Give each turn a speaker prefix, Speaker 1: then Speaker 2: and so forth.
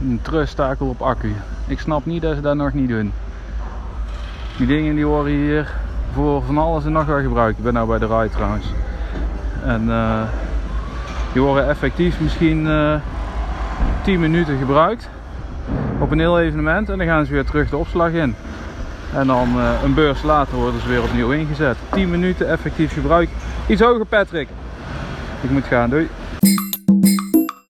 Speaker 1: een trustakel op accu. Ik snap niet dat ze dat nog niet doen. Die dingen die worden hier voor van alles en nog wel gebruikt. Ik ben nou bij de rij trouwens. En eh, die worden effectief misschien eh, uh, 10 minuten gebruikt op een heel evenement en dan gaan ze weer terug de opslag in. En dan uh, een beurs later worden ze weer opnieuw ingezet. 10 minuten effectief gebruik. Iets hoger Patrick. Ik moet gaan, doei.